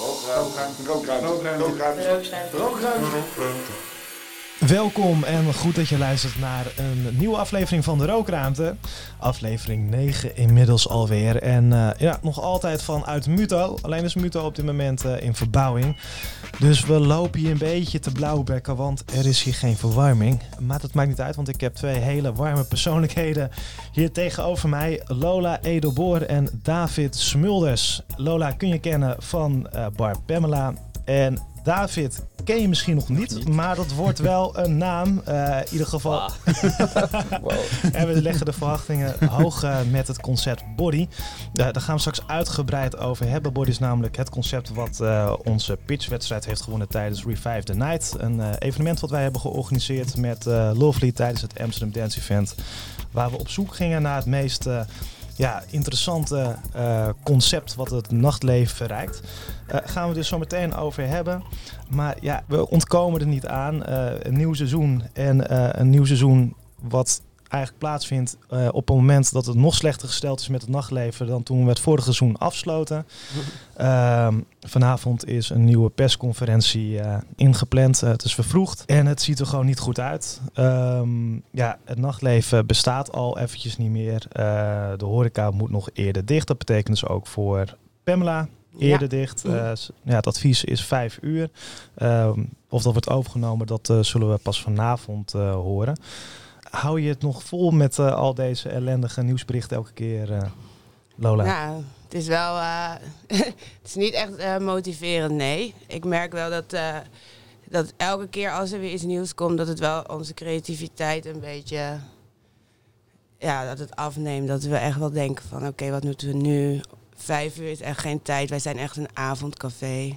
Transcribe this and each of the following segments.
Rookruimte. Rookruimte. Rookruimte. Rookruimte. Welkom en goed dat je luistert naar een nieuwe aflevering van de Rookruimte. Aflevering 9 inmiddels alweer. En uh, ja, nog altijd vanuit Muto. Alleen is Muto op dit moment uh, in verbouwing. Dus we lopen hier een beetje te blauwbekken, want er is hier geen verwarming. Maar dat maakt niet uit, want ik heb twee hele warme persoonlijkheden hier tegenover mij. Lola Edelboor en David Smulders. Lola kun je kennen van uh, Bar Pamela. En David ken je misschien nog niet, maar dat wordt wel een naam. Uh, in ieder geval. Ah. wow. en we leggen de verwachtingen hoog uh, met het concept Body. Uh, daar gaan we straks uitgebreid over hebben. Body is namelijk het concept wat onze pitchwedstrijd heeft gewonnen tijdens Revive the Night. Een evenement wat wij hebben georganiseerd met Lovely tijdens het Amsterdam Dance Event. Waar we op zoek gingen naar het meest ja, interessante uh, concept wat het nachtleven verrijkt. Uh, gaan we dus zo meteen over hebben. Maar ja, we ontkomen er niet aan. Uh, een nieuw seizoen en een nieuw seizoen wat eigenlijk plaatsvindt uh, op het moment dat het nog slechter gesteld is met het nachtleven dan toen we het vorige seizoen afsloten. Uh, vanavond is een nieuwe persconferentie uh, ingepland. het is vervroegd en het ziet er gewoon niet goed uit. Um, ja, het nachtleven bestaat al eventjes niet meer. de horeca moet nog eerder dicht. Dat betekent dus ook voor Pamela eerder ja. dicht. ja, het advies is vijf uur. of dat wordt overgenomen, dat zullen we pas vanavond horen hou je het nog vol met uh, al deze ellendige nieuwsberichten elke keer, uh, Lola? Ja, het is wel. Uh, het is niet echt motiverend, nee. Ik merk wel dat, dat elke keer als er weer iets nieuws komt, dat het wel onze creativiteit een beetje. Ja, dat het afneemt. Dat we echt wel denken van oké, wat moeten we nu? Vijf uur is echt geen tijd. Wij zijn echt een avondcafé.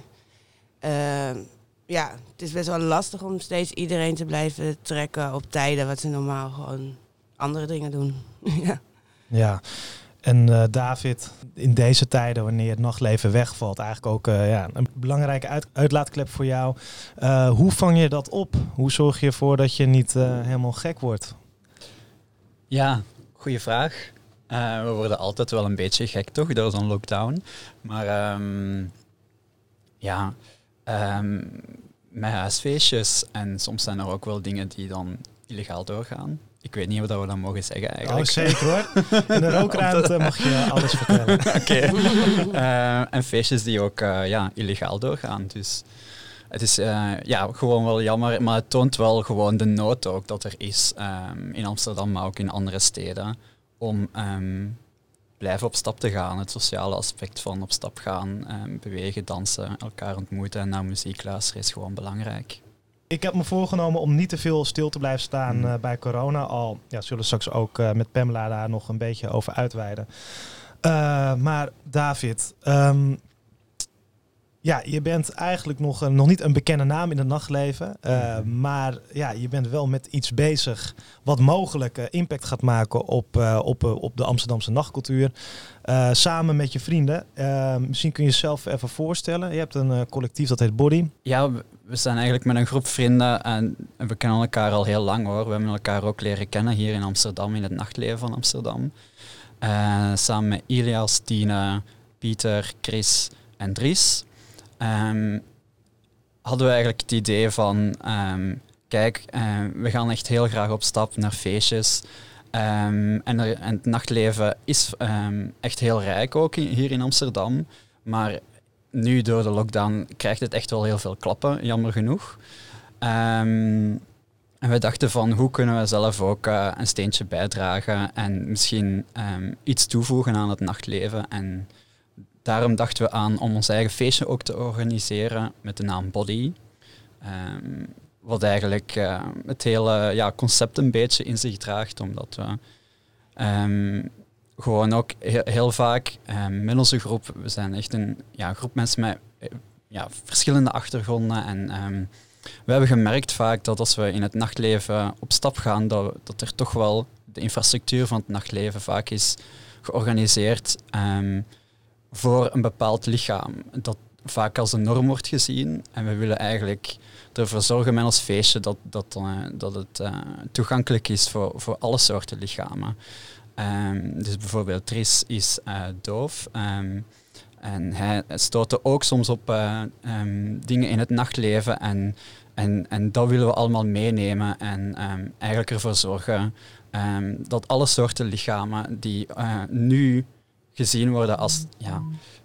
Ehm, ja, het is best wel lastig om steeds iedereen te blijven trekken op tijden wat ze normaal gewoon andere dingen doen. ja. ja. En uh, David, in deze tijden, wanneer het nachtleven wegvalt, eigenlijk ook uh, ja, een belangrijke uit uitlaatklep voor jou. Uh, hoe vang je dat op? Hoe zorg je ervoor dat je niet helemaal gek wordt? Ja, goede vraag. we worden altijd wel een beetje gek, toch, door zo'n lockdown. Maar um, ja, um, met huisfeestjes en soms zijn er ook wel dingen die dan illegaal doorgaan. Ik weet niet of dat we dat mogen zeggen eigenlijk. Oh, zeker hoor. In de rookruimte mag je alles vertellen. Oké. Okay. Uh, en feestjes die ook uh, ja, illegaal doorgaan. Dus het is uh, ja, gewoon wel jammer, maar het toont wel gewoon de nood ook dat er is um, in Amsterdam, maar ook in andere steden, om um, blijven op stap te gaan. Het sociale aspect van op stap gaan, um, bewegen, dansen, elkaar ontmoeten en naar muziek luisteren is gewoon belangrijk. Ik heb me voorgenomen om niet te veel stil te blijven staan mm. uh, bij corona. Al ja, zullen straks ook uh, met Pamela daar nog een beetje over uitweiden. Uh, maar David, um, ja, je bent eigenlijk nog, nog niet een bekende naam in het nachtleven. Uh, maar ja, je bent wel met iets bezig wat mogelijk uh, impact gaat maken op, uh, op, op de Amsterdamse nachtcultuur. samen met je vrienden. misschien kun je jezelf even voorstellen. Je hebt een collectief dat heet Body. Ja, we zijn eigenlijk met een groep vrienden en we kennen elkaar al heel lang hoor. We hebben elkaar ook leren kennen hier in Amsterdam, in het nachtleven van Amsterdam. samen met Ilias, Tine, Pieter, Chris en Dries. Um, hadden we eigenlijk het idee van, um, kijk, um, we gaan echt heel graag op stap naar feestjes. en, en, het nachtleven is echt heel rijk ook hier in Amsterdam. Maar nu door de lockdown krijgt het echt wel heel veel klappen, jammer genoeg. en we dachten van hoe kunnen we zelf ook uh, een steentje bijdragen en misschien iets toevoegen aan het nachtleven. En daarom dachten we aan om ons eigen feestje ook te organiseren met de naam Body. Um, wat eigenlijk uh, het hele ja, concept een beetje in zich draagt, omdat we um, gewoon ook heel, vaak um, met onze groep, we zijn echt een ja, groep mensen met ja, verschillende achtergronden en we hebben gemerkt vaak dat als we in het nachtleven op stap gaan, dat, dat er toch wel de infrastructuur van het nachtleven vaak is georganiseerd voor een bepaald lichaam. Dat vaak als een norm wordt gezien. En we willen eigenlijk ervoor zorgen met ons feestje dat, dat, uh, dat het uh, toegankelijk is voor, voor alle soorten lichamen. Um, dus bijvoorbeeld Tris is uh, doof. Um, En hij stootte ook soms op ehm, dingen in het nachtleven en, en, en dat willen we allemaal meenemen en eigenlijk ervoor zorgen dat alle soorten lichamen die nu gezien worden als ja,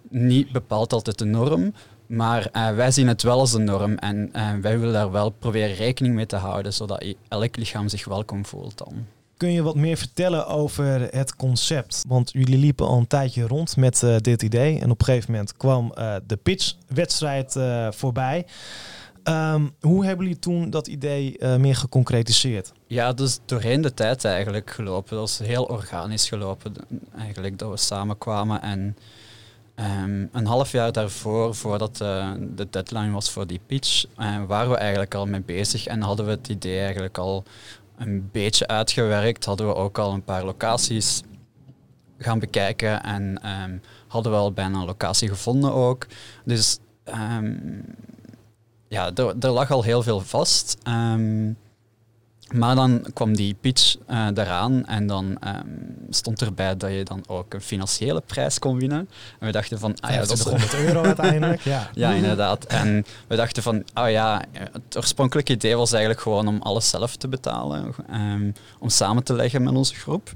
niet bepaald altijd de norm, maar uh, wij zien het wel als de norm en uh, wij willen daar wel proberen rekening mee te houden, zodat elk lichaam zich welkom voelt dan. Kun je wat meer vertellen over het concept? Want jullie liepen al een tijdje rond met uh, dit idee en op een gegeven moment kwam de pitchwedstrijd voorbij. Um, hoe hebben jullie toen dat idee meer geconcretiseerd? Ja, dus doorheen de tijd eigenlijk gelopen. Dat is heel organisch gelopen. Eigenlijk dat we samenkwamen en Ehm, een half jaar daarvoor, voordat uh, de deadline was voor die pitch, uh, waren we eigenlijk al mee bezig en hadden we het idee eigenlijk al een beetje uitgewerkt. Hadden we ook al een paar locaties gaan bekijken en um, hadden we al bijna een locatie gevonden ook. Dus ja, er, er, lag al heel veel vast. Maar dan kwam die pitch uh, daaraan en dan um, stond erbij dat je dan ook een financiële prijs kon winnen. En we dachten van... Ah ja, dat is 100 euro uiteindelijk, ja. ja, inderdaad. En we dachten van, oh ja, het oorspronkelijke idee was eigenlijk gewoon om alles zelf te betalen. Um, om samen te leggen met onze groep.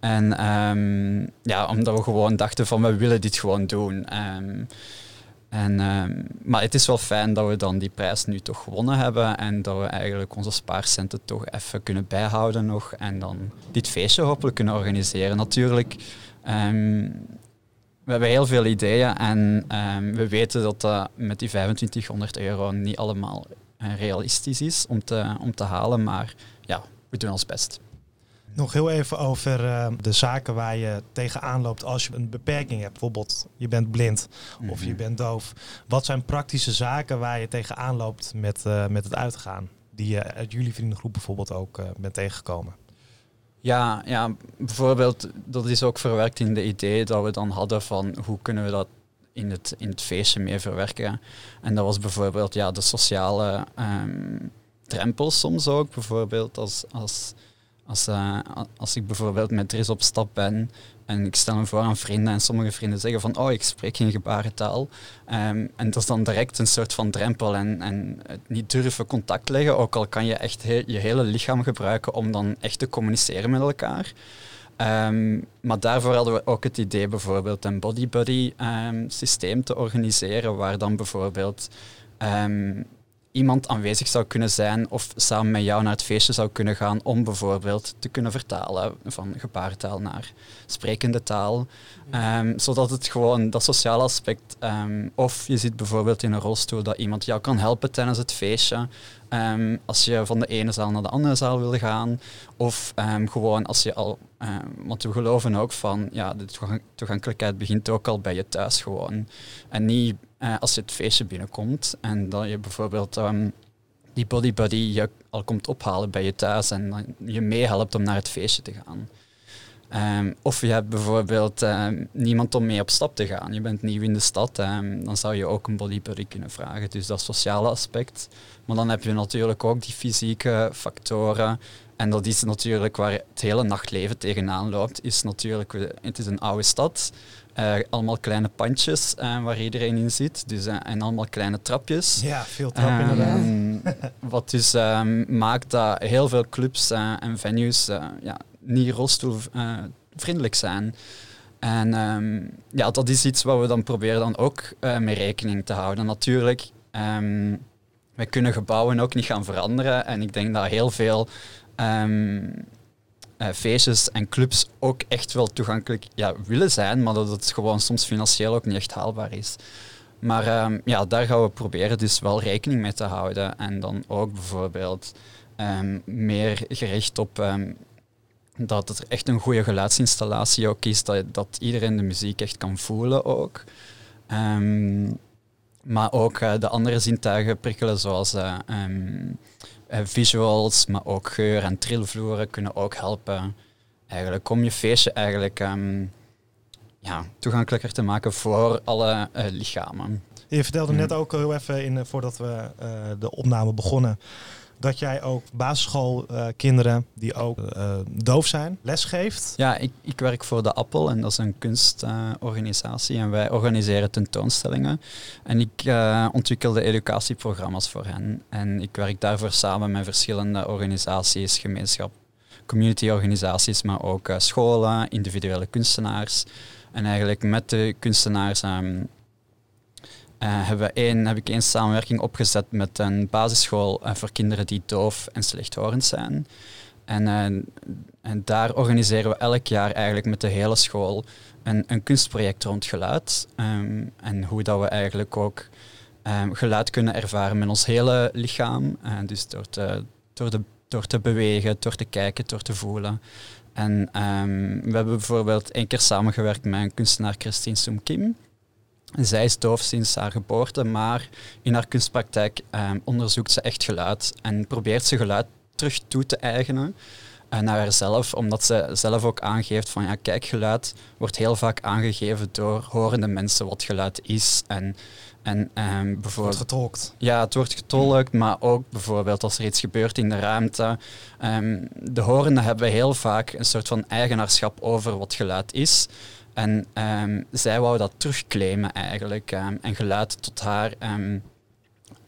En um, ja, omdat we gewoon dachten van, we willen dit gewoon doen. En, ehm, maar het is wel fijn dat we dan die prijs nu toch gewonnen hebben en dat we eigenlijk onze spaarcenten toch even kunnen bijhouden nog en dan dit feestje hopelijk kunnen organiseren. Natuurlijk, um, we hebben heel veel ideeën en um, we weten dat dat met die 2500 euro niet allemaal uh, realistisch is om te, om te halen, maar ja, we doen ons best. Nog heel even over uh, de zaken waar je tegenaan loopt als je een beperking hebt. Bijvoorbeeld, je bent blind of je mhm. bent doof. Wat zijn praktische zaken waar je tegenaan loopt met, uh, met het uitgaan? Die je uit jullie vriendengroep bijvoorbeeld ook uh, bent tegengekomen? Ja, ja, bijvoorbeeld, dat is ook verwerkt in de idee dat we dan hadden van hoe kunnen we dat in het, in het feestje mee verwerken. En dat was bijvoorbeeld ja, de sociale um, drempels soms ook. Bijvoorbeeld als, als als, uh, als ik bijvoorbeeld met Dries op stap ben en ik stel me voor aan vrienden en sommige vrienden zeggen van oh, ik spreek geen gebarentaal. Um, en dat is dan direct een soort van drempel en, en het niet durven contact leggen, ook al kan je echt je hele lichaam gebruiken om dan echt te communiceren met elkaar. Um, maar daarvoor hadden we ook het idee bijvoorbeeld een body-buddy um, systeem te organiseren, waar dan bijvoorbeeld iemand aanwezig zou kunnen zijn of samen met jou naar het feestje zou kunnen gaan om bijvoorbeeld te kunnen vertalen van gebarentaal naar sprekende taal. Um, zodat het gewoon dat sociale aspect, um, of je zit bijvoorbeeld in een rolstoel dat iemand jou kan helpen tijdens het feestje. Um, als je van de ene zaal naar de andere zaal wil gaan. Of gewoon als je al, want we geloven ook van, ja, de toegankelijkheid begint ook al bij je thuis gewoon. En niet uh, als je het feestje binnenkomt en dat je bijvoorbeeld die body buddy je al komt ophalen bij je thuis en je meehelpt om naar het feestje te gaan. Um, of je hebt bijvoorbeeld um, niemand om mee op stap te gaan. Je bent nieuw in de stad, dan zou je ook een body buddy kunnen vragen. Dus dat sociale aspect. Maar dan heb je natuurlijk ook die fysieke factoren. En dat is natuurlijk waar het hele nachtleven tegenaan loopt. Is natuurlijk, het is een oude stad. Uh, allemaal kleine pandjes uh, waar iedereen in zit. Dus, uh, en allemaal kleine trapjes. Ja, veel trappen um, Wat dus maakt dat heel veel clubs en venues ja, niet rolstoelvriendelijk zijn. En um, ja, dat is iets wat we dan proberen dan ook mee rekening te houden. Natuurlijk, wij kunnen gebouwen ook niet gaan veranderen. En ik denk dat heel veel uh, feestjes en clubs ook echt wel toegankelijk ja, willen zijn, maar dat het gewoon soms financieel ook niet echt haalbaar is. Maar um, ja, daar gaan we proberen dus wel rekening mee te houden. En dan ook bijvoorbeeld um, meer gericht op um, dat het echt een goede geluidsinstallatie ook is, dat, dat iedereen de muziek echt kan voelen ook. maar ook uh, de andere zintuigen prikkelen, zoals uh, eh, visuals, maar ook geur en trilvloeren kunnen ook helpen eigenlijk om je feestje eigenlijk um, ja, toegankelijker te maken voor alle lichamen. Je vertelde net ook heel even in, voordat we de opname begonnen dat jij ook basisschoolkinderen die ook uh, doof zijn, lesgeeft. Ja, ik, ik werk voor de Appel en dat is een kunstorganisatie. en wij organiseren tentoonstellingen. En ik uh, ontwikkel educatieprogramma's voor hen. En ik werk daarvoor samen met verschillende organisaties, gemeenschap, communityorganisaties, maar ook uh, scholen, individuele kunstenaars. En eigenlijk met de kunstenaars uh, hebben we één, heb ik één samenwerking opgezet met een basisschool uh, voor kinderen die doof en slechthorend zijn. En, uh, en daar organiseren we elk jaar eigenlijk met de hele school een, een kunstproject rond geluid. Um, en hoe dat we eigenlijk ook um, geluid kunnen ervaren met ons hele lichaam. dus door te, door, de, door te bewegen, door te kijken, door te voelen. En um, we hebben bijvoorbeeld één keer samengewerkt met een kunstenaar Christine Soem Kim. Zij is doof sinds haar geboorte, maar in haar kunstpraktijk um, onderzoekt ze echt geluid en probeert ze geluid terug toe te eigenen uh, naar haarzelf, omdat ze zelf ook aangeeft van ja, kijk, geluid wordt heel vaak aangegeven door horende mensen wat geluid is en en um, bijvoorbeeld. wordt getolkt. Ja, het wordt getolkt, maar ook bijvoorbeeld als er iets gebeurt in de ruimte. Um, de horenden hebben heel vaak een soort van eigenaarschap over wat geluid is. En um, zij wou dat terugclaimen eigenlijk um, en geluid tot haar,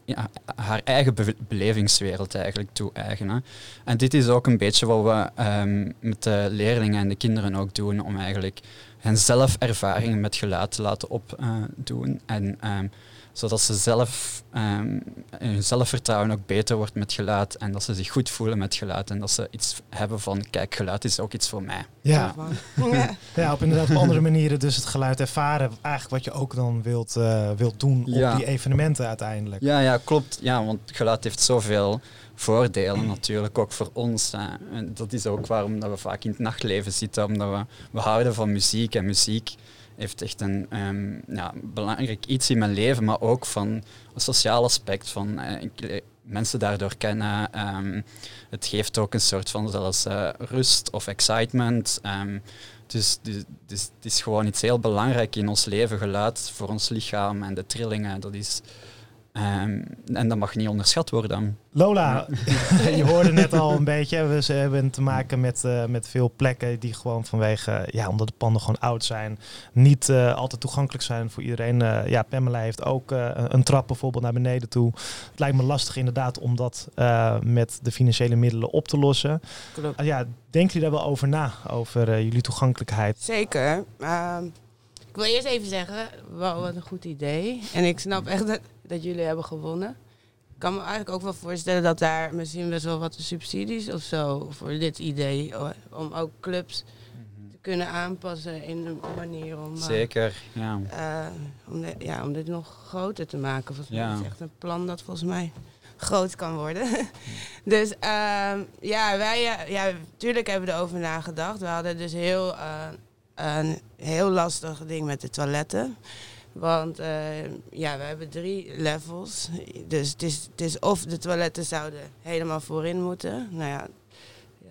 ja, haar eigen be belevingswereld eigenlijk toe-eigenen. En dit is ook een beetje wat we met de leerlingen en de kinderen ook doen, om eigenlijk hen zelf ervaringen met geluid te laten opdoen. En zodat ze zelf, um, hun zelfvertrouwen ook beter wordt met geluid en dat ze zich goed voelen met geluid en dat ze iets hebben van, kijk, geluid is ook iets voor mij. Ja, ja. ja op inderdaad op andere manieren dus het geluid ervaren, eigenlijk wat je ook dan wilt, uh, wilt doen op ja. die evenementen uiteindelijk. Ja, ja, klopt. Ja, want geluid heeft zoveel voordelen natuurlijk, ook voor ons. Hè. En dat is ook waarom dat we vaak in het nachtleven zitten, omdat we, we houden van muziek en muziek heeft echt een um, ja, belangrijk iets in mijn leven, maar ook van een sociaal aspect. Van, ik, mensen daardoor kennen. Um, het geeft ook een soort van zelfs uh, rust of excitement. Um, dus, dus, dus het is gewoon iets heel belangrijk in ons leven, geluid voor ons lichaam en de trillingen. Dat is, Um, en dat mag niet onderschat worden. Lola, je hoorde net al een beetje, we hebben te maken met, uh, met veel plekken die gewoon vanwege, ja, omdat de panden gewoon oud zijn, niet uh, altijd toegankelijk zijn voor iedereen. Uh, ja, Pamela heeft ook een trap bijvoorbeeld naar beneden toe. Het lijkt me lastig inderdaad om dat met de financiële middelen op te lossen. Klopt. ja, denken jullie daar wel over na, over jullie toegankelijkheid? Zeker. Ehm, ik wil eerst even zeggen, wow, wat een goed idee. En ik snap echt dat dat jullie hebben gewonnen. Ik kan me eigenlijk ook wel voorstellen dat daar misschien best wel wat subsidies of zo voor dit idee, om ook clubs te kunnen aanpassen in een manier om. Zeker, ja. Uh, om, ja, om dit nog groter te maken. Volgens ja. mij is echt een plan dat volgens mij groot kan worden. dus uh, ja, wij, ja, natuurlijk hebben we erover nagedacht. We hadden dus heel, een heel lastig ding met de toiletten. Want uh, ja, we hebben drie levels. Dus het is, het is of de toiletten zouden helemaal voorin moeten. Nou ja,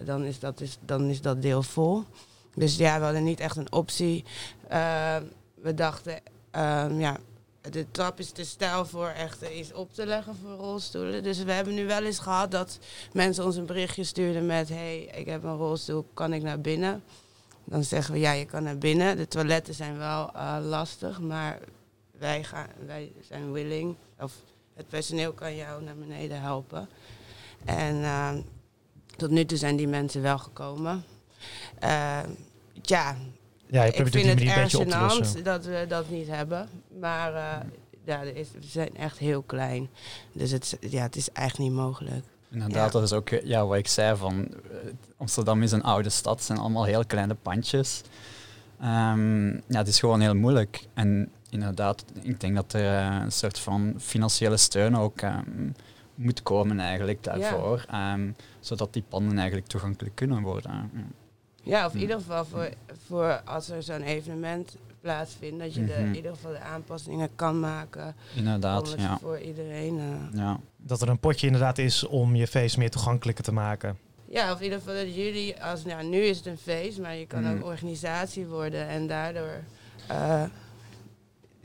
dan, is dat, is, dan is dat deel vol. Dus ja, we hadden niet echt een optie. Uh, we dachten, uh, ja, de trap is te stijl voor echt iets op te leggen voor rolstoelen. Dus we hebben nu wel eens gehad dat mensen ons een berichtje stuurden met... hey, ik heb een rolstoel, kan ik naar binnen? Dan zeggen we, ja, je kan naar binnen. De toiletten zijn wel uh, lastig, maar wij, gaan, wij zijn willing, of het personeel kan jou naar beneden helpen. En uh, tot nu toe zijn die mensen wel gekomen. Uh, ja, ja je ik vind het erg gênant dat we dat niet hebben. Maar uh, ja, is, we zijn echt heel klein. Dus het, ja, het is echt niet mogelijk. Inderdaad, ja. dat is ook ja, wat ik zei van Amsterdam is een oude stad, het zijn allemaal heel kleine pandjes. Um, ja, het is gewoon heel moeilijk. En inderdaad, ik denk dat er uh, een soort van financiële steun ook um, moet komen eigenlijk daarvoor. Ja. Um, zodat die panden eigenlijk toegankelijk kunnen worden. Ja, of in ieder geval voor, voor als er zo'n evenement plaatsvindt, dat je mm -hmm. de, in ieder geval de aanpassingen kan maken. Inderdaad, ja. Voor iedereen. Uh. Ja. Dat er een potje inderdaad is om je feest meer toegankelijker te maken. Ja, of in ieder geval dat jullie, als nou, nu is het een feest, maar je kan mm. ook organisatie worden en daardoor uh,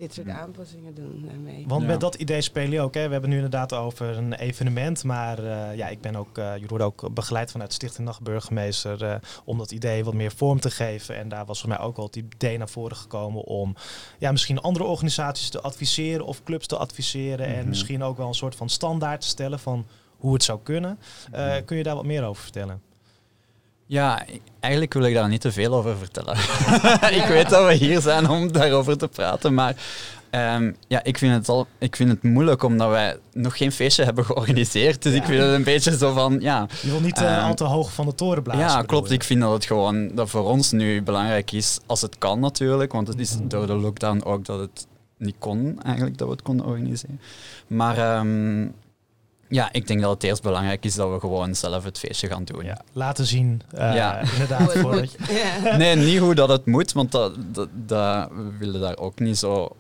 dit soort aanpassingen doen daarmee. Want Ja. met dat idee speel je ook. Hè? We hebben nu inderdaad over een evenement. Maar eh, ja, ik ben ook, eh jullie worden ook begeleid vanuit Stichting Nachtburgemeester. eh om dat idee wat meer vorm te geven. En daar was voor mij ook al het idee naar voren gekomen om ja, misschien andere organisaties te adviseren of clubs te adviseren. En Mhm. misschien ook wel een soort van standaard te stellen van hoe het zou kunnen. Kun je daar wat meer over vertellen? Ja, eigenlijk wil ik daar niet te veel over vertellen. ik weet dat we hier zijn om daarover te praten, maar ehm, ja, ik, vind het al, ik vind het moeilijk omdat wij nog geen feestje hebben georganiseerd. Dus ik vind het een beetje zo van, ja, Je wil niet eh, Ehm, al te hoog van de toren blazen. ja klopt. je? Ik vind dat het gewoon dat voor ons nu belangrijk is, als het kan natuurlijk, want het is door de lockdown ook dat het niet kon eigenlijk, dat we het konden organiseren. Maar ehm, ja, ik denk dat het eerst belangrijk is dat we gewoon zelf het feestje gaan doen. Ja, laten zien. eh, Ja. Inderdaad. Hoe het voordat moet. Ja. Nee, niet hoe dat het moet, want dat, dat, dat- we willen daar ook niet zo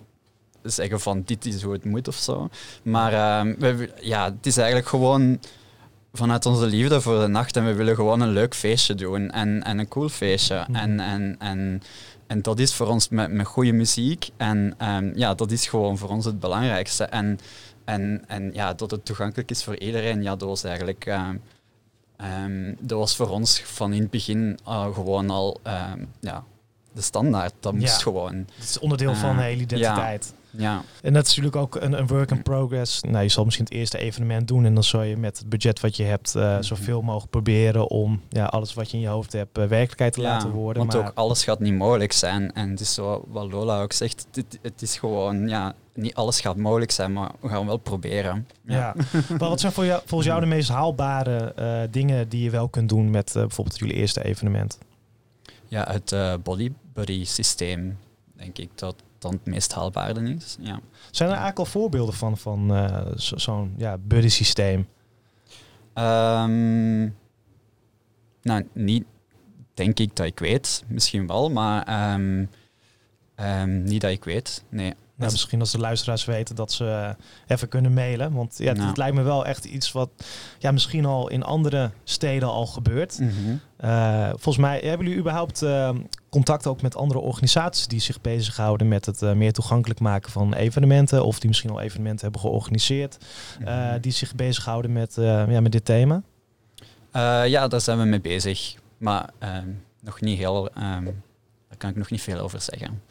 zeggen van dit is hoe het moet of zo. Maar ehm, we, ja, het is eigenlijk gewoon vanuit onze liefde voor de nacht en we willen gewoon een leuk feestje doen en, en een cool feestje. Mhm. En, en, en, en dat is voor ons met, met goede muziek en ehm, ja, dat is gewoon voor ons het belangrijkste. En, en, en ja, dat het toegankelijk is voor iedereen, ja, dat was eigenlijk... ehm, Ehm, dat was voor ons van in het begin eh, gewoon al ehm, ja, de standaard. Dat moest Ja. gewoon. Het is onderdeel van de Eh, hele identiteit. Ja, En dat is natuurlijk ook een, een work in progress. Nou, je zal misschien het eerste evenement doen en dan zal je met het budget wat je hebt eh, zoveel mogelijk proberen om ja, alles wat je in je hoofd hebt eh, werkelijkheid te ja, laten worden. want maar ook alles gaat niet mogelijk zijn. En het is zo wat Lola ook zegt, het, het is gewoon, ja, niet alles gaat mogelijk zijn, maar we gaan wel proberen. ja. maar wat zijn voor jou, volgens jou de meest haalbare eh, dingen die je wel kunt doen met bijvoorbeeld jullie eerste evenement? Ja, het eh, body buddy systeem, denk ik dat dat het meest haalbare is. Ja. Zijn er eigenlijk al voorbeelden van, van eh, zo- zo'n ja, buddy systeem? Ehm, nou, niet denk ik dat ik weet. Misschien wel, maar ehm, ehm, niet dat ik weet. Nee. Nou, misschien als de luisteraars weten dat ze eh, even kunnen mailen. Want ja, Nou. het lijkt me wel echt iets wat ja, misschien al in andere steden al gebeurt. Mhm. Eh, volgens mij hebben jullie überhaupt eh, contact ook met andere organisaties die zich bezighouden met het eh, meer toegankelijk maken van evenementen. Of die misschien al evenementen hebben georganiseerd. eh, die zich bezighouden met, eh, ja, met dit thema. Eh, ja, daar zijn we mee bezig. Maar ehm, nog niet heel. ehm, kan ik nog niet veel over zeggen.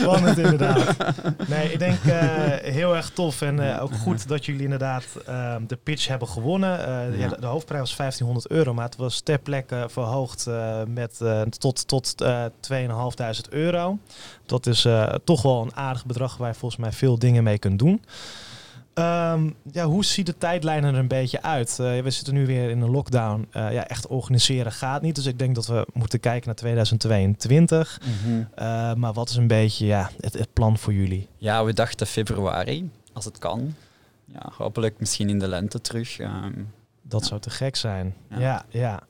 Spannend inderdaad. Nee, ik denk eh, heel erg tof en eh, ook goed dat jullie inderdaad eh, de pitch hebben gewonnen. Eh, ja. Ja. de, hoofdprijs was 1500 euro, maar het was ter plekke verhoogd met, tot, tot eh 2500 euro. Dat is toch wel een aardig bedrag waar je volgens mij veel dingen mee kunt doen. Ehm, ja, hoe ziet de tijdlijn er een beetje uit? Eh, we zitten nu weer in een lockdown. Eh, ja, echt organiseren gaat niet. Dus ik denk dat we moeten kijken naar 2022. Eh, maar wat is een beetje ja, het, het plan voor jullie? Ja, we dachten februari, als het kan. Ja, hopelijk misschien in de lente terug. ehm. Dat Ja. zou te gek zijn. Ja, Ja. ja.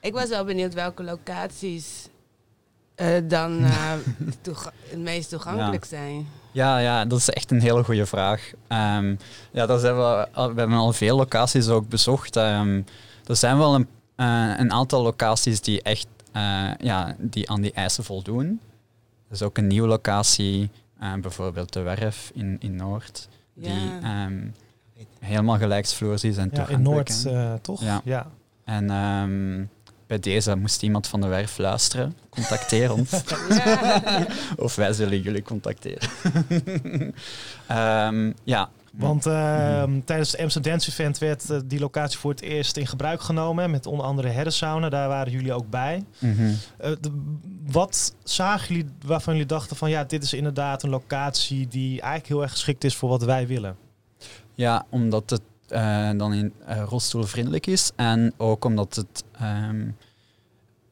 Ik was wel benieuwd welke locaties eh, dan eh, het meest toegankelijk zijn. Ja, ja, dat is echt een hele goede vraag. Ehm, ja, daar zijn we, we hebben al veel locaties ook bezocht. Ehm, er zijn wel een, eh, een aantal locaties die echt eh, ja, die aan die eisen voldoen. Er is ook een nieuwe locatie, eh, bijvoorbeeld de Werf in, in Noord, die ehm, helemaal gelijksvloers is en ja in Noord eh, toch? Ja. ja. En ehm, bij deze moest iemand van de Werf luisteren. Contacteer ons. Ja. Of wij zullen jullie contacteren. Ehm, ja. Want eh, Mhm. tijdens het Amsterdam Dance Event werd eh, die locatie voor het eerst in gebruik genomen. Met onder andere herrensauna. Daar waren jullie ook bij. Mhm. Eh, de- wat zagen jullie waarvan jullie dachten van ja, dit is inderdaad een locatie die eigenlijk heel erg geschikt is voor wat wij willen? Ja, omdat het eh, dan in eh, rolstoelvriendelijk is. En ook omdat het, ehm,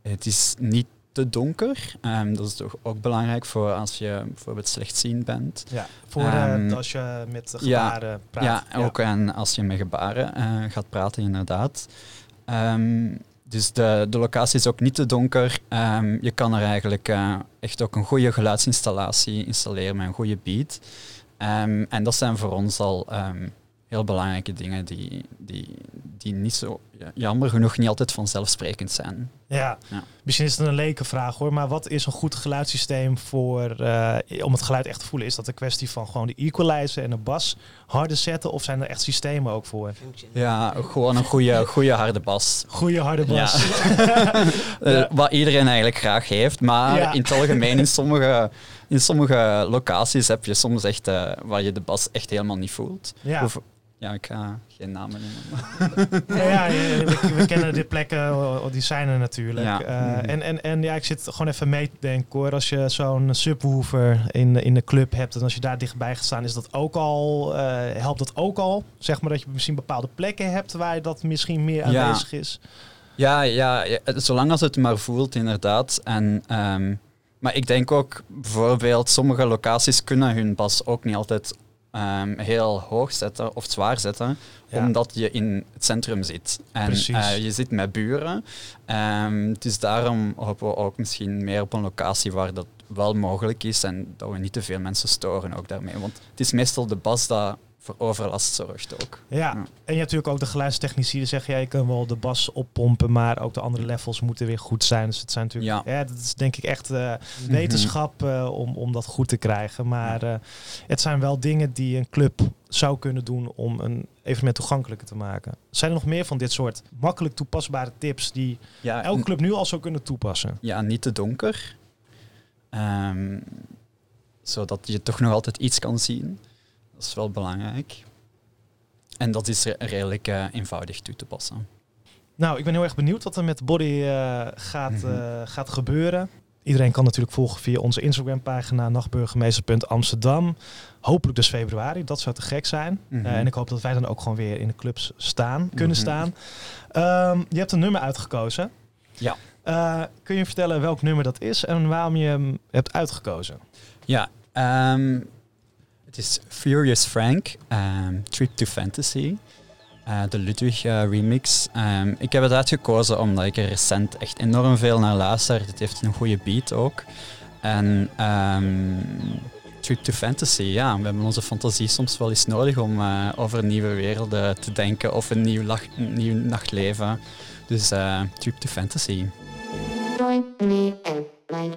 het is niet te donker. Ehm, dat is toch ook belangrijk voor als je bijvoorbeeld slechtziend bent. Ja, voor Ehm, als je met ja, gebaren praat. Ja, ook en als je met gebaren gaat praten, inderdaad. Dus de, de locatie is ook niet te donker. Je kan er eigenlijk echt ook een goede geluidsinstallatie installeren met een goede beat. En dat zijn voor ons al heel belangrijke dingen die, die, die niet zo jammer genoeg niet altijd vanzelfsprekend zijn. Ja. Ja. misschien is het een leke vraag hoor, maar wat is een goed geluidssysteem voor, eh, om het geluid echt te voelen? Is dat een kwestie van gewoon de equalizer en de bas harder zetten of zijn er echt systemen ook voor? Ja, gewoon een goede, goede harde bas. Goede harde bas. Eh, wat iedereen eigenlijk graag heeft, maar Ja. in het algemeen in sommige, in sommige locaties heb je soms echt eh, waar je de bas echt helemaal niet voelt. Ja. Of- ja, ik ga geen namen noemen. Ja, ja, ja, we, we kennen de plekken, die zijn er natuurlijk. Ja. Eh, en, en, en ja, ik zit gewoon even mee te denken hoor. Als je zo'n subwoofer in, in de club hebt en als je daar dichtbij gaat staan, is dat ook al, eh, helpt dat ook al? Zeg maar dat je misschien bepaalde plekken hebt waar dat misschien meer Ja. aanwezig is. Ja, ja, ja, het- zolang als het maar voelt, inderdaad. En, ehm, maar ik denk ook, bijvoorbeeld, sommige locaties kunnen hun bas ook niet altijd ehm, heel hoog zetten of zwaar zetten, Ja. omdat je in het centrum zit. En eh, je zit met buren. Ehm, dus daarom hopen we ook misschien meer op een locatie waar dat wel mogelijk is en dat we niet te veel mensen storen ook daarmee. Want het is meestal de bas dat voor overlast zorgt ook. Ja, Ja. en je hebt natuurlijk ook de geluidstechnici die zeggen, ja, je kan wel de bas oppompen, maar ook de andere levels moeten weer goed zijn. Dus het zijn natuurlijk, ja. dat is denk ik echt eh, wetenschap eh, om, om dat goed te krijgen. Maar eh, het zijn wel dingen die een club zou kunnen doen om een evenement toegankelijker te maken. Zijn er nog meer van dit soort makkelijk toepasbare tips die Ja, elke club nu al zou kunnen toepassen? Ja, niet te donker. Ehm, zodat je toch nog altijd iets kan zien. Dat is wel belangrijk. En dat is re- redelijk eh, eenvoudig toe te passen. Nou, ik ben heel erg benieuwd wat er met Body eh, gaat, Mhm. eh, gaat gebeuren. Iedereen kan natuurlijk volgen via onze Instagram-pagina nachtburgemeester.amsterdam. Hopelijk dus februari, dat zou te gek zijn. Mhm. En ik hoop dat wij dan ook gewoon weer in de clubs staan, kunnen Mhm. staan. Ehm, je hebt een nummer uitgekozen. Ja. Kun je vertellen welk nummer dat is en waarom je hem hebt uitgekozen? Ja, ehm, het is Furious Frank, ehm, Trip to Fantasy. eh, de Ludwig eh, remix. Ehm, ik heb het uitgekozen omdat ik er recent echt enorm veel naar luister. Het heeft een goede beat ook. En ehm, Trip to Fantasy, ja, we hebben onze fantasie soms wel eens nodig om eh, over nieuwe werelden te denken of een nieuw, een nieuw nachtleven. Dus Trip to Fantasy. Join me and my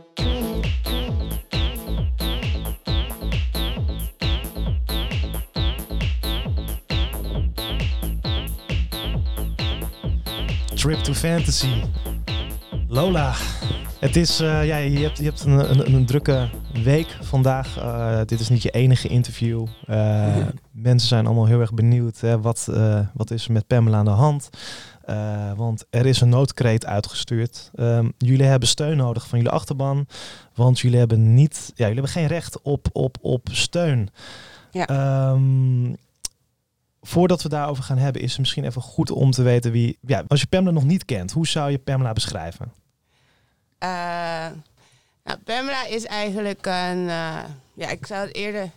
Trip to Fantasy. Lola, het is, eh, ja, je hebt, je hebt een, een, een drukke week vandaag. Eh, dit is niet je enige interview. Eh, Mensen zijn allemaal heel erg benieuwd. Hè, wat, wat is er met Pamela aan de hand? Want er is een noodkreet uitgestuurd. Ehm, jullie hebben steun nodig van jullie achterban. Want jullie hebben, niet, ja, jullie hebben geen recht op, op, op steun. Ja. Ehm, voordat we daarover gaan hebben, is het misschien even goed om te weten wie. Ja, als je Pamela nog niet kent, hoe zou je Pamela beschrijven? Eh, nou, Pamela is eigenlijk een, eh, ja, ik zou het eerder een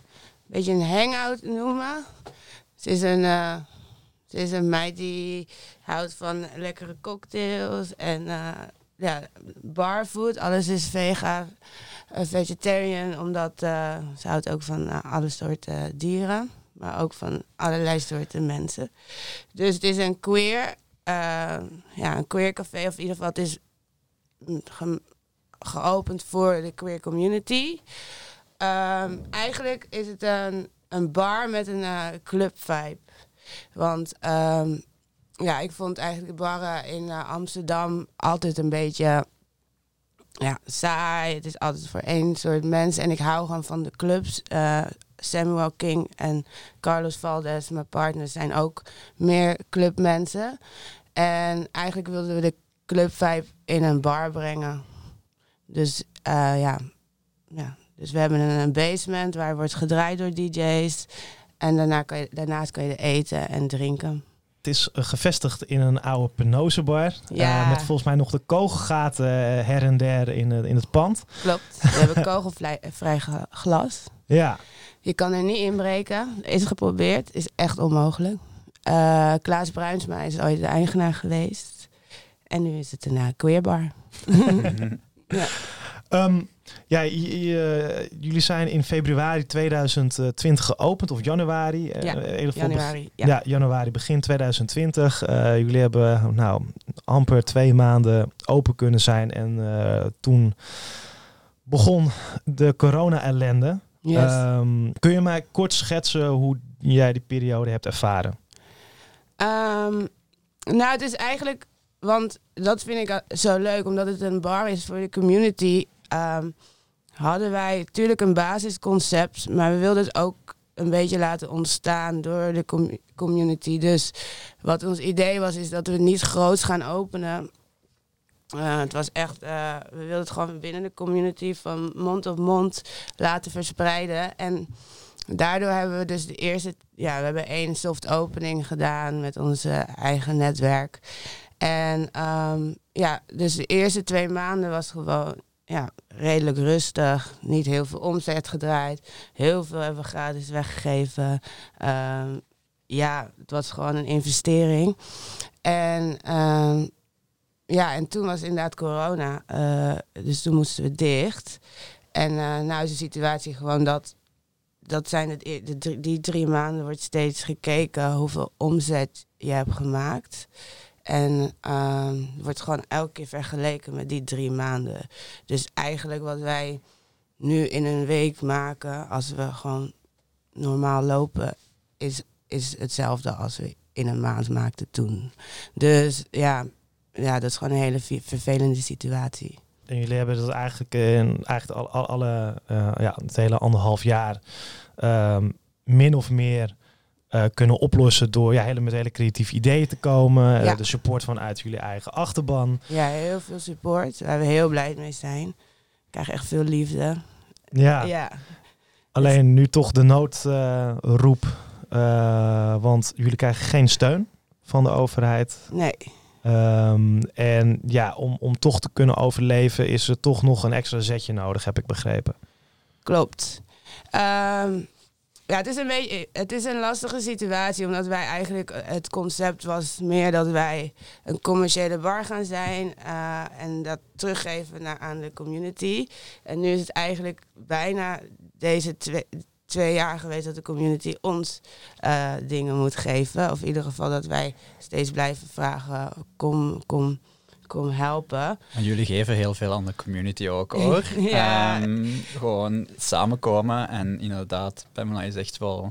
beetje een hangout noemen. Ze is een, ze is een meid die houdt van lekkere cocktails en ja, barfood. Alles is vega, vegetarian, omdat ze houdt ook van alle soorten dieren, maar ook van allerlei soorten mensen. Dus het is een queer, eh, ja, een queer café, of in ieder geval het is mm, ge- geopend voor de queer community. Ehm, eigenlijk is het een, een bar met een eh, club vibe. Want ehm, ja, ik vond eigenlijk de barren in eh, Amsterdam altijd een beetje ja, saai. Het is altijd voor één soort mensen. En ik hou gewoon van de clubs. Samuel King en Carlos Valdez, mijn partners, zijn ook meer clubmensen. En eigenlijk wilden we de club vibe in een bar brengen. Dus eh, ja. ja, dus we hebben een, basement waar wordt gedraaid door DJ's. En daarna kan je, daarnaast kan je eten en drinken. Het is eh, gevestigd in een oude penose-bar. Ja. eh, met volgens mij nog de kogelgaten her en der in, het- in het pand. Klopt. We hebben kogelvrij ge- glas. Ja, Je kan er niet inbreken. Is geprobeerd. Is echt onmogelijk. Eh, Klaas Bruinsma is ooit de eigenaar geweest. En nu is het een uh, queerbar. Ehm, Ja, j- jullie zijn in februari 2020 geopend, of januari. eh, Ja, geval Januari. Ja. Ja. januari, begin 2020. Eh, jullie hebben nou, amper twee maanden open kunnen zijn. En eh, toen begon de corona-ellende. Yes. Ehm, kun je mij kort schetsen hoe jij die periode hebt ervaren? Ehm, nou, het is eigenlijk, want dat vind ik uh, zo leuk, omdat het een bar is voor de community. ehm, hadden wij natuurlijk een basisconcept, maar we wilden het ook een beetje laten ontstaan door de com- community. Dus wat ons idee was, is dat we niet groots gaan openen. Eh, het was echt, eh, we wilden het gewoon binnen de community van mond op mond laten verspreiden. En daardoor hebben we dus de eerste, ja, we hebben één soft opening gedaan met onze eigen netwerk. En ehm, ja, dus de eerste twee maanden was gewoon ja, redelijk rustig. Niet heel veel omzet gedraaid. Heel veel hebben we gratis weggegeven. Ehm, ja, het was gewoon een investering. En ehm, ja, en toen was inderdaad corona. eh, dus toen moesten we dicht. En eh nou is de situatie gewoon dat. Dat zijn het, e- de die drie maanden wordt steeds gekeken hoeveel omzet je hebt gemaakt. En ehm, wordt gewoon elke keer vergeleken met die drie maanden. Dus eigenlijk wat wij nu in een week maken, als we gewoon normaal lopen, is, is hetzelfde als we in een maand maakten toen. Dus ja, ja dat is gewoon een hele vervelende situatie. En jullie hebben dat eigenlijk in eigenlijk al, al- alle, eh, ja, het hele anderhalf jaar ehm, min of meer eh, kunnen oplossen door ja, hele, met hele creatieve ideeën te komen. eh, de support vanuit jullie eigen achterban. Ja, heel veel support, waar we heel blij mee zijn. Ik krijg echt veel liefde. Ja, ja. alleen nu toch de noodroep, want jullie krijgen geen steun van de overheid. Nee. Ehm, en ja, om, om toch te kunnen overleven is er toch nog een extra zetje nodig, heb ik begrepen. Klopt. Ehm, ja, het is, een beetje, het is een lastige situatie, omdat wij eigenlijk, het concept was meer dat wij een commerciële bar gaan zijn eh, en dat teruggeven naar, aan de community. En nu is het eigenlijk bijna deze twee, twee jaar geweest dat de community ons eh, dingen moet geven. Of in ieder geval dat wij steeds blijven vragen, kom, kom, kom helpen. En jullie geven heel veel aan de community ook hoor. Ja. Ehm, gewoon samenkomen en inderdaad, Pamela is echt wel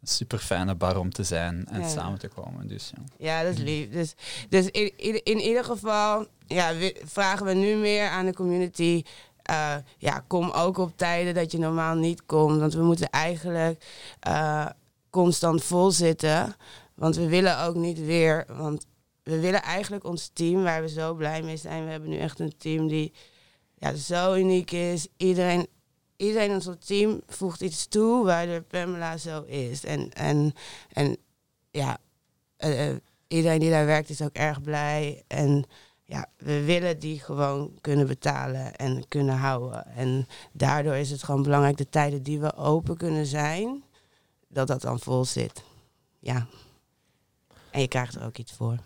een super fijne bar om te zijn en Ja. samen te komen. Dus ja. Ja, dat is lief. Dus, dus in, in, in ieder geval ja, we- vragen we nu meer aan de community. Eh, ja, kom ook op tijden dat je normaal niet komt. Want we moeten eigenlijk eh, constant vol zitten. Want we willen ook niet weer. Want we willen eigenlijk ons team, waar we zo blij mee zijn. We hebben nu echt een team die ja, zo uniek is. Iedereen, iedereen in ons team voegt iets toe waardoor Pamela zo is. En, en, en ja, eh, iedereen die daar werkt is ook erg blij. En ja, we willen die gewoon kunnen betalen en kunnen houden. En daardoor is het gewoon belangrijk de tijden die we open kunnen zijn, dat dat dan vol zit. Ja. En je krijgt er ook iets voor.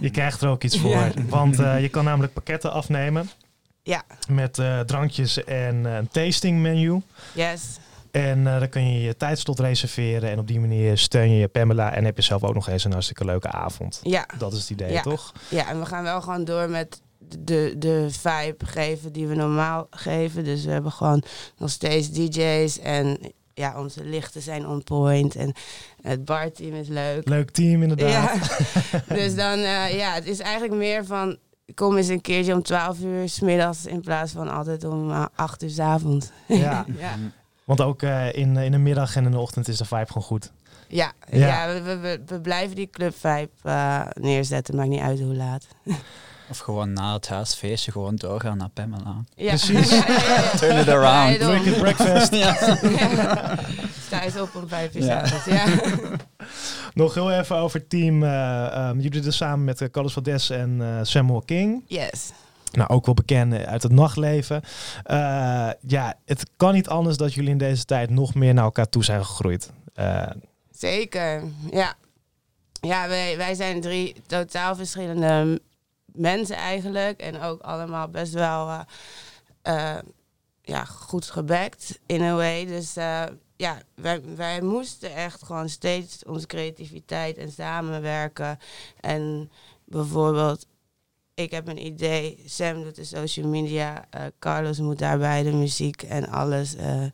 Je krijgt er ook iets voor. Ja. Want eh, je kan namelijk pakketten afnemen Ja, met eh, drankjes en eh, een tasting menu. yes. En eh, dan kun je je tijdslot reserveren. En op die manier steun je je Pamela. En heb je zelf ook nog eens een hartstikke leuke avond. Ja, Dat is het idee, Ja. toch? ja, en we gaan wel gewoon door met de, de vibe geven die we normaal geven. Dus we hebben gewoon nog steeds DJ's en ja, onze lichten zijn on point. En het barteam is leuk. Leuk team inderdaad. Ja. dus dan, eh, ja, het is eigenlijk meer van, kom eens een keertje om 12 uur s middags in plaats van altijd om eh, 8 uur s avonds. Ja. ja. Want ook eh, in, in de middag en in de ochtend is de vibe gewoon goed. Ja, Ja. ja. we, we- blijven die club vibe eh, neerzetten, maakt niet uit hoe laat. Of gewoon na het huisfeestje gewoon doorgaan naar Pamela. Ja. Precies. Ja, ja, ja. Turn it around. Wicked breakfast. Ja. Sta eens op om vijf uur Ja. s'avonds. Ja. Nog heel even over het team. eh, ehm, jullie doen samen met uh, Carlos Valdez en eh, Samuel King. Yes. Nou, ook wel bekend uit het nachtleven. Eh, ja, het kan niet anders dat jullie in deze tijd nog meer naar elkaar toe zijn gegroeid. Eh, Zeker, ja. Ja, wij, wij zijn drie totaal verschillende mensen eigenlijk. En ook allemaal best wel... eh, eh, ja, goed gebackt in a way. Dus eh, ja, wij, wij moesten echt gewoon steeds onze creativiteit en samenwerken. En bijvoorbeeld, ik heb een idee, Sam doet de social media, eh, Carlos moet daarbij de muziek en alles, eh, eh,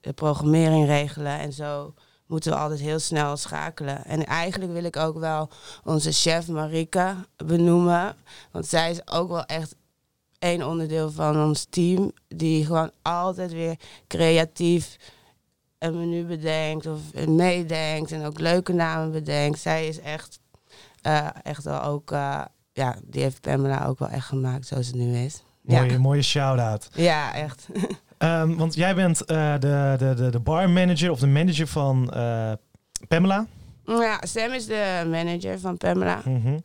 de programmering regelen en zo moeten we altijd heel snel schakelen. En eigenlijk wil ik ook wel onze chef Marika benoemen, want zij is ook wel echt één onderdeel van ons team die gewoon altijd weer creatief een menu bedenkt of meedenkt en ook leuke namen bedenkt. Zij is echt, echt wel ook, ja, die heeft Pamela ook wel echt gemaakt zoals het nu is. Mooie, Ja, mooie shout-out. ja echt. Ehm, want jij bent eh, de, de, de, de bar manager of de manager van eh, Pamela. ja, Sam is de manager van Pamela. Mhm.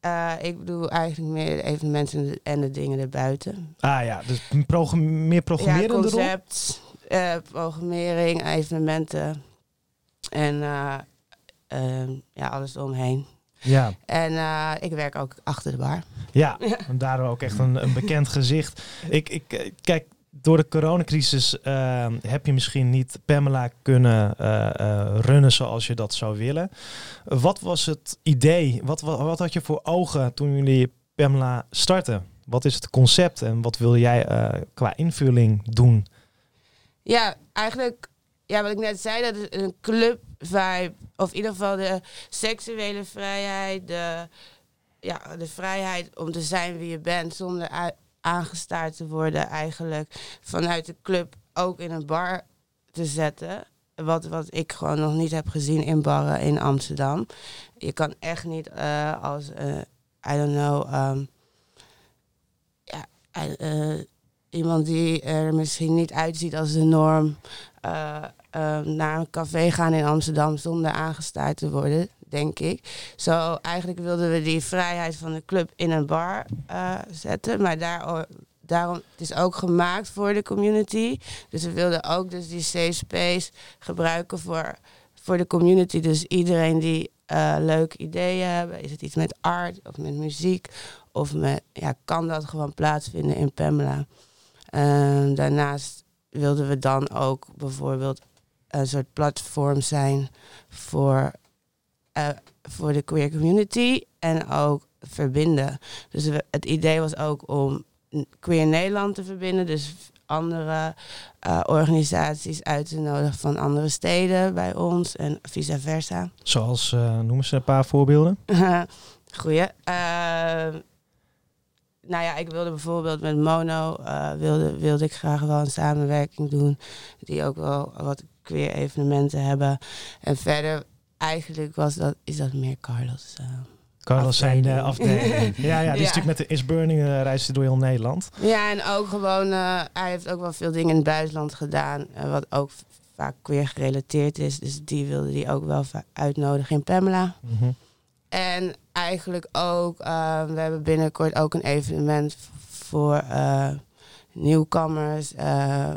Eh, ik bedoel eigenlijk meer de evenementen en de dingen erbuiten. Ah ja, dus programme- meer Ja, programmerende rol? concept, programmering, evenementen en eh, ehm, ja, alles omheen. Ja, En eh, ik werk ook achter de bar. ja. en daardoor ook echt een, een bekend gezicht. Ik, ik, eh, kijk, door de coronacrisis ehm, heb je misschien niet Pamela kunnen eh, eh, runnen zoals je dat zou willen. Wat was het idee? Wat, wat, wat had je voor ogen toen jullie Pamela starten? Wat is het concept en wat wil jij eh, qua invulling doen? Ja, eigenlijk, ja, wat ik net zei, dat is een club vibe. Of in ieder geval de seksuele vrijheid, de, ja, de vrijheid om te zijn wie je bent zonder aangestaard te worden eigenlijk. Vanuit de club ook in een bar te zetten. Wat, wat ik gewoon nog niet heb gezien in barren in Amsterdam. Je kan echt niet eh, als, eh, I don't know, ehm, ja, eh, iemand die er misschien niet uitziet als de norm, eh, naar een café gaan in Amsterdam zonder aangestaard te worden, denk ik. Zo, eigenlijk wilden we die vrijheid van de club in een bar eh, zetten, maar daar, daarom, het is ook gemaakt voor de community. Dus we wilden ook dus die safe space gebruiken voor, voor de community. Dus iedereen die eh, leuke ideeën hebben, is het iets met art of met muziek of met, ja, kan dat gewoon plaatsvinden in Pamela. Ehm, daarnaast wilden we dan ook bijvoorbeeld een soort platform zijn voor, eh, voor de queer community en ook verbinden. Dus we- het idee was ook om Queer Nederland te verbinden, dus andere eh, organisaties uit te nodigen van andere steden bij ons en vice versa. Zoals, eh noemen ze een paar voorbeelden? Goeie. Ehm, nou ja, ik wilde bijvoorbeeld met Mono, wilde, wilde ik graag wel een samenwerking doen. Die ook wel wat queer evenementen hebben. En verder, eigenlijk was dat, is dat meer Carlos. eh. Carlos zijn eh, Afdeling. ja, ja, die is Ja. natuurlijk met de Is Burning uh, reist hij door heel Nederland. Ja, en ook gewoon, eh, hij heeft ook wel veel dingen in het buitenland gedaan. eh, wat ook vaak queer gerelateerd is. Dus die wilde die ook wel uitnodigen in Pamela. Mhm. En eigenlijk ook, eh, we hebben binnenkort ook een evenement voor eh, nieuwkomers, eh, eh,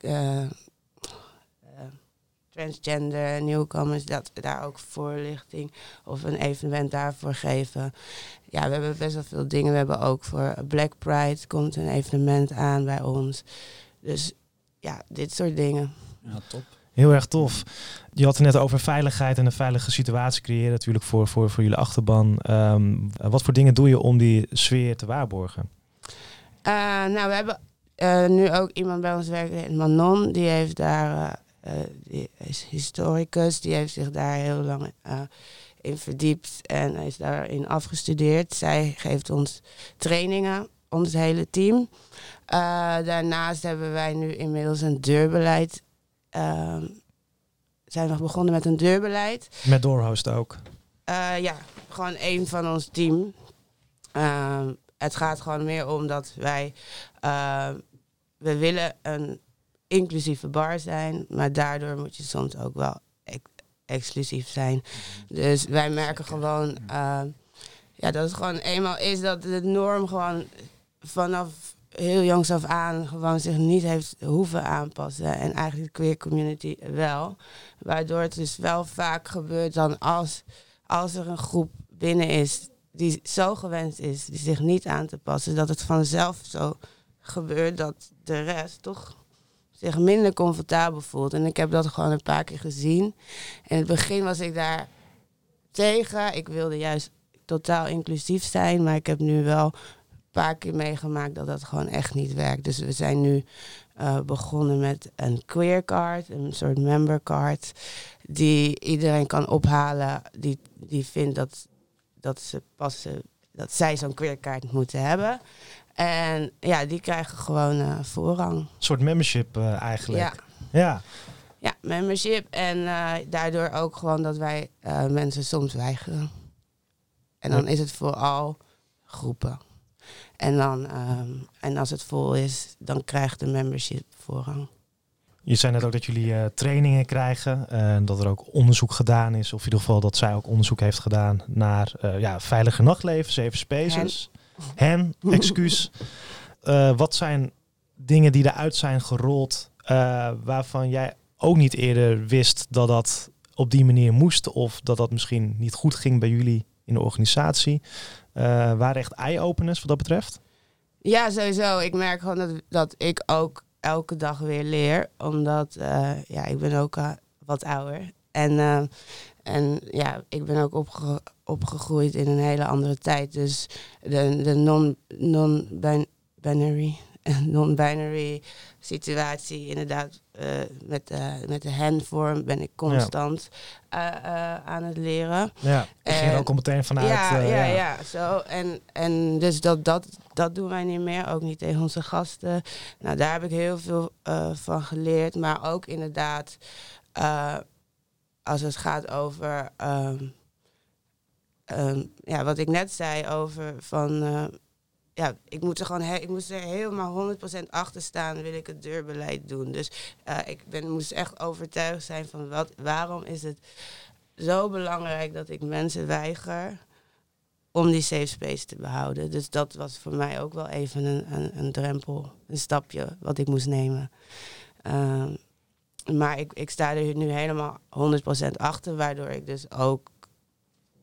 eh, eh, transgender nieuwkomers, dat we daar ook voorlichting of een evenement daarvoor geven. Ja, we hebben best wel veel dingen. We hebben ook voor Black Pride komt een evenement aan bij ons. Dus ja, dit soort dingen. Ja, top. Heel erg tof. Je had het net over veiligheid en een veilige situatie creëren natuurlijk voor, voor, voor jullie achterban. Ehm, wat voor dingen doe je om die sfeer te waarborgen? Eh, nou, we hebben eh, nu ook iemand bij ons werken, Manon. Die heeft daar, eh, die is historicus, die heeft zich daar heel lang eh, in verdiept en is daarin afgestudeerd. Zij geeft ons trainingen, ons hele team. Eh, daarnaast hebben wij nu inmiddels een deurbeleid. eh, zijn we begonnen met een deurbeleid. Met Doorhost ook. Eh, ja, gewoon één van ons team. Het gaat gewoon meer om dat wij... we willen een inclusieve bar zijn, maar daardoor moet je soms ook wel ex- exclusief zijn. Dus wij merken gewoon ehm, ja, dat het gewoon eenmaal is dat de norm gewoon vanaf heel jongs af aan gewoon zich niet heeft hoeven aanpassen. En eigenlijk de queer community wel. Waardoor het dus wel vaak gebeurt dan als, als er een groep binnen is die zo gewend is die zich niet aan te passen, dat het vanzelf zo gebeurt dat de rest toch zich minder comfortabel voelt. En ik heb dat gewoon een paar keer gezien. In het begin was ik daar tegen. Ik wilde juist totaal inclusief zijn, maar ik heb nu wel een paar keer meegemaakt dat dat gewoon echt niet werkt. Dus we zijn nu uh, begonnen met een queer card, een soort member card, die iedereen kan ophalen die, die vindt dat, dat ze passen, dat zij zo'n queer kaart moeten hebben. En ja, die krijgen gewoon uh, voorrang. Een soort membership uh, eigenlijk. Ja. ja. Ja, membership. En uh, daardoor ook gewoon dat wij mensen soms weigeren. En dan is het vooral groepen. En, dan, um, en als het vol is, dan krijgt de membership voorrang. Je zei net ook dat jullie uh, trainingen krijgen en dat er ook onderzoek gedaan is, of in ieder geval dat zij ook onderzoek heeft gedaan naar uh, ja, veilige nachtleven, safe spaces. Hen excuus. Uh, wat zijn dingen die eruit zijn gerold waarvan jij ook niet eerder wist dat dat op die manier moest of dat dat misschien niet goed ging bij jullie in de organisatie? waren echt eye-openers wat dat betreft? Ja, sowieso. Ik merk gewoon dat, dat ik ook elke dag weer leer. Omdat ja, ik ben ook wat ouder. En, en ja, ik ben ook opge opgegroeid in een hele andere tijd. Dus de, de non-binary non non-binary situatie, inderdaad, uh, met, uh, met de hen-vorm ben ik constant ja. uh, aan het leren. Ja, ik ging er ook al meteen vanuit. Ja, ja, ja, ja, zo. En, en dus dat, dat, dat doen wij niet meer, ook niet tegen onze gasten. Nou, daar heb ik heel veel van geleerd, maar ook inderdaad, als het gaat over, um, um, ja, wat ik net zei over van ja, ik moet er gewoon ik moest er helemaal 100% achter staan, wil ik het deurbeleid doen. Dus uh, ik ben, moest echt overtuigd zijn van wat, waarom is het zo belangrijk dat ik mensen weiger om die safe space te behouden. Dus dat was voor mij ook wel even een, een, een drempel, een stapje wat ik moest nemen. Uh, maar ik, ik sta er nu helemaal 100% achter, waardoor ik dus ook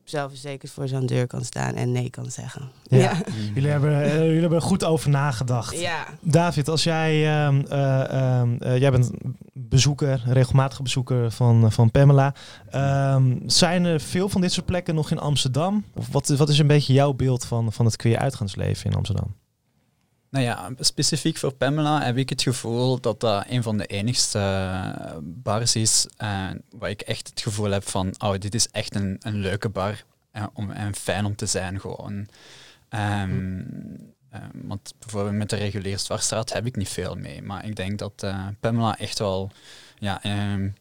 zelfverzekerd voor zo'n deur kan staan en nee kan zeggen. Ja. ja. Jullie, hebben, uh, jullie hebben er goed over nagedacht. Ja. David, als jij, uh, uh, jij bent bezoeker, regelmatige bezoeker van, van Pamela. Ehm, zijn er veel van dit soort plekken nog in Amsterdam? Of wat, wat is een beetje jouw beeld van, van het queer uitgaansleven in Amsterdam? Nou ja, specifiek voor Pamela heb ik het gevoel dat dat een van de enigste uh, bars is uh, waar ik echt het gevoel heb van, oh, dit is echt een, een leuke bar uh, om, en fijn om te zijn gewoon. Um, want bijvoorbeeld met de reguliere Zwartstraat heb ik niet veel mee, maar ik denk dat Pamela echt wel ja, um,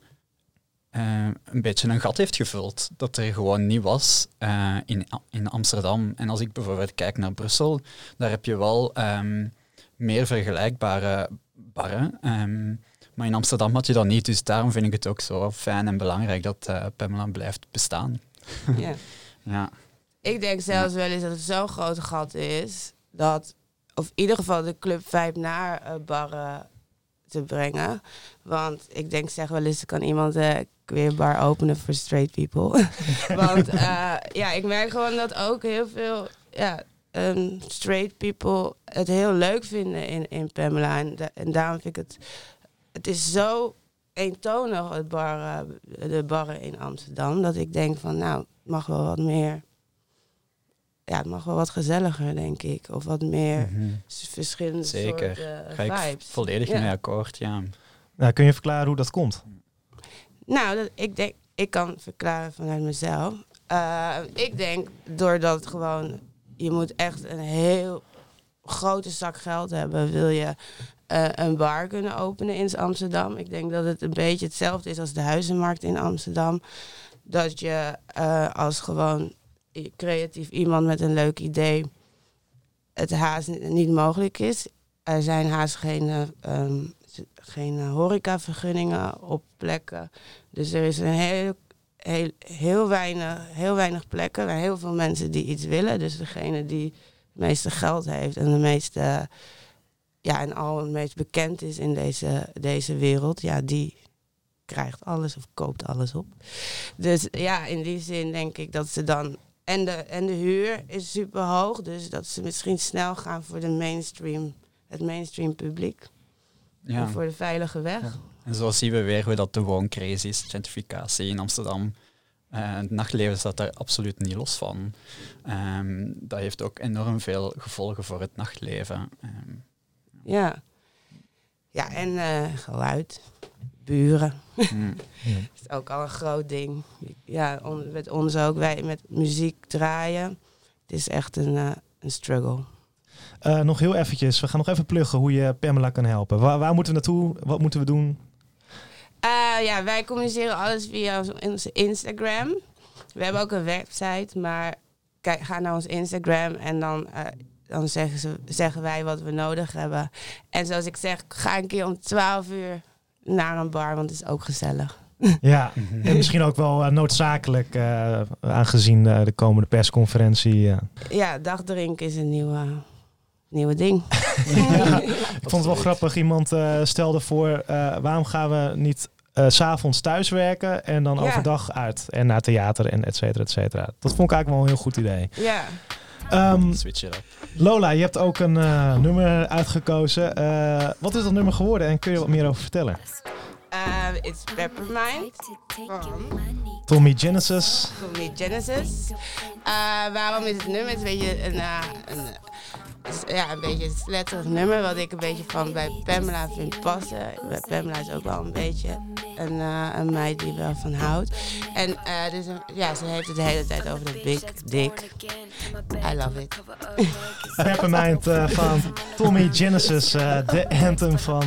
uh, een beetje een gat heeft gevuld. Dat er gewoon niet was uh, in, in Amsterdam. En als ik bijvoorbeeld kijk naar Brussel, daar heb je wel um, meer vergelijkbare barren. Um, maar in Amsterdam had je dat niet. Dus daarom vind ik het ook zo fijn en belangrijk dat uh, Pamela blijft bestaan. Ja. ja. Ik denk zelfs wel eens dat het zo'n groot gat is dat, of in ieder geval de Club 5 naar barren te brengen. Want ik denk, zeg wel eens, kan iemand uh, weer bar openen voor straight people. Want uh, ja, ik merk gewoon dat ook heel veel ja, um, straight people het heel leuk vinden in, in Pamela. En, en daarom vind ik het, het is zo eentonig, het bar, uh, de barren in Amsterdam, dat ik denk van, nou, het mag wel wat meer ja, het mag wel wat gezelliger, denk ik. Of wat meer mm -hmm. verschillende Zeker. soorten Ga ik vibes. volledig Ja. mee akkoord, ja. Nou, kun je verklaren hoe dat komt? Nou, ik denk, ik kan verklaren vanuit mezelf. Uh, ik denk doordat gewoon, je moet echt een heel grote zak geld hebben, wil je uh, een bar kunnen openen in Amsterdam. Ik denk dat het een beetje hetzelfde is als de huizenmarkt in Amsterdam. Dat je uh, als gewoon creatief iemand met een leuk idee het haast niet mogelijk is. Er zijn haast geen, um, geen horecavergunningen op plekken. Dus er is een heel, heel, heel, weinig, heel weinig plekken waar heel veel mensen die iets willen. Dus degene die het meeste geld heeft en de meeste ja, en al het meest bekend is in deze, deze wereld, ja, die krijgt alles of koopt alles op. Dus ja, in die zin denk ik dat ze dan en de, en de huur is super hoog, dus dat ze misschien snel gaan voor de mainstream het mainstream publiek. Ja. Voor de veilige weg. Ja. En zo zien we weer hoe dat de wooncraze is, gentrificatie in Amsterdam. Eh, het nachtleven staat daar absoluut niet los van. Ehm, dat heeft ook enorm veel gevolgen voor het nachtleven. Ehm, Ja. Ja, en eh, geluid. Buren. mm. is ook al een groot ding. Ja, on- met ons ook. Wij met muziek draaien. Het is echt een, eh, een struggle. Eh, nog heel eventjes, we gaan nog even pluggen hoe je Pamela kan helpen. Waar, waar moeten we naartoe? Wat moeten we doen? Eh, ja, wij communiceren alles via onze- Instagram. We hebben ook een website, maar kijk, ga naar ons Instagram en dan, eh, dan zeggen, ze, zeggen wij wat we nodig hebben. En zoals ik zeg, ga een keer om 12 uur naar een bar, want het is ook gezellig. Ja, en misschien ook wel noodzakelijk, aangezien de komende persconferentie. Ja, dagdrink is een nieuwe, nieuwe ding. Ik vond het wel grappig. Iemand eh, stelde voor, eh, waarom gaan we niet eh, s s'avonds thuis werken en dan Ja. overdag uit en naar theater en et cetera, et cetera. Dat vond ik eigenlijk wel een heel goed idee. ja. Ehm, Switch it up. Lola, je hebt ook een eh, nummer uitgekozen. Eh, wat is dat nummer geworden en kun je er wat meer over vertellen? Uh, it's Peppermint van Tommy Genesis. Tommy Genesis. Uh, waarom is het nummer? Het is een beetje een, uh, een, ja, een beetje een sletterig nummer, wat ik een beetje van bij Pamela vind passen. Pamela is ook wel een beetje een, uh, een meid die wel van houdt. En dus, ja, ze heeft het de hele tijd over de big dick. I love it. Peppermint eh, van Tommy Genesis, de anthem van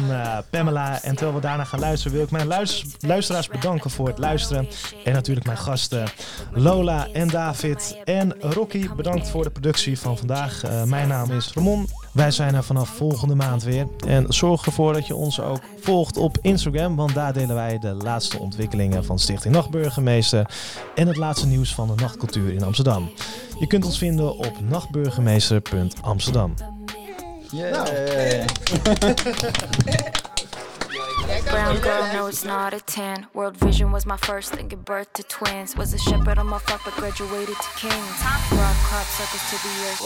Pamela. En terwijl we daarna gaan luisteren, wil ik mijn luis- luisteraars bedanken voor het luisteren. En natuurlijk mijn gasten Lola en David en Rocky. Bedankt voor de productie van vandaag. Mijn naam is Ramon. Wij zijn er vanaf volgende maand weer. En zorg ervoor dat je ons ook volgt op Instagram, want daar delen wij de laatste ontwikkelingen van Stichting Nachtburgemeester en het laatste nieuws van de nachtcultuur in Amsterdam. Je kunt ons vinden op nachtburgemeester.amsterdam. Brown girl, no, it's not a 10. World vision was my first thing, give birth to twins. Was a shepherd on my flock, but graduated to kings. Broad crop circles to the earth.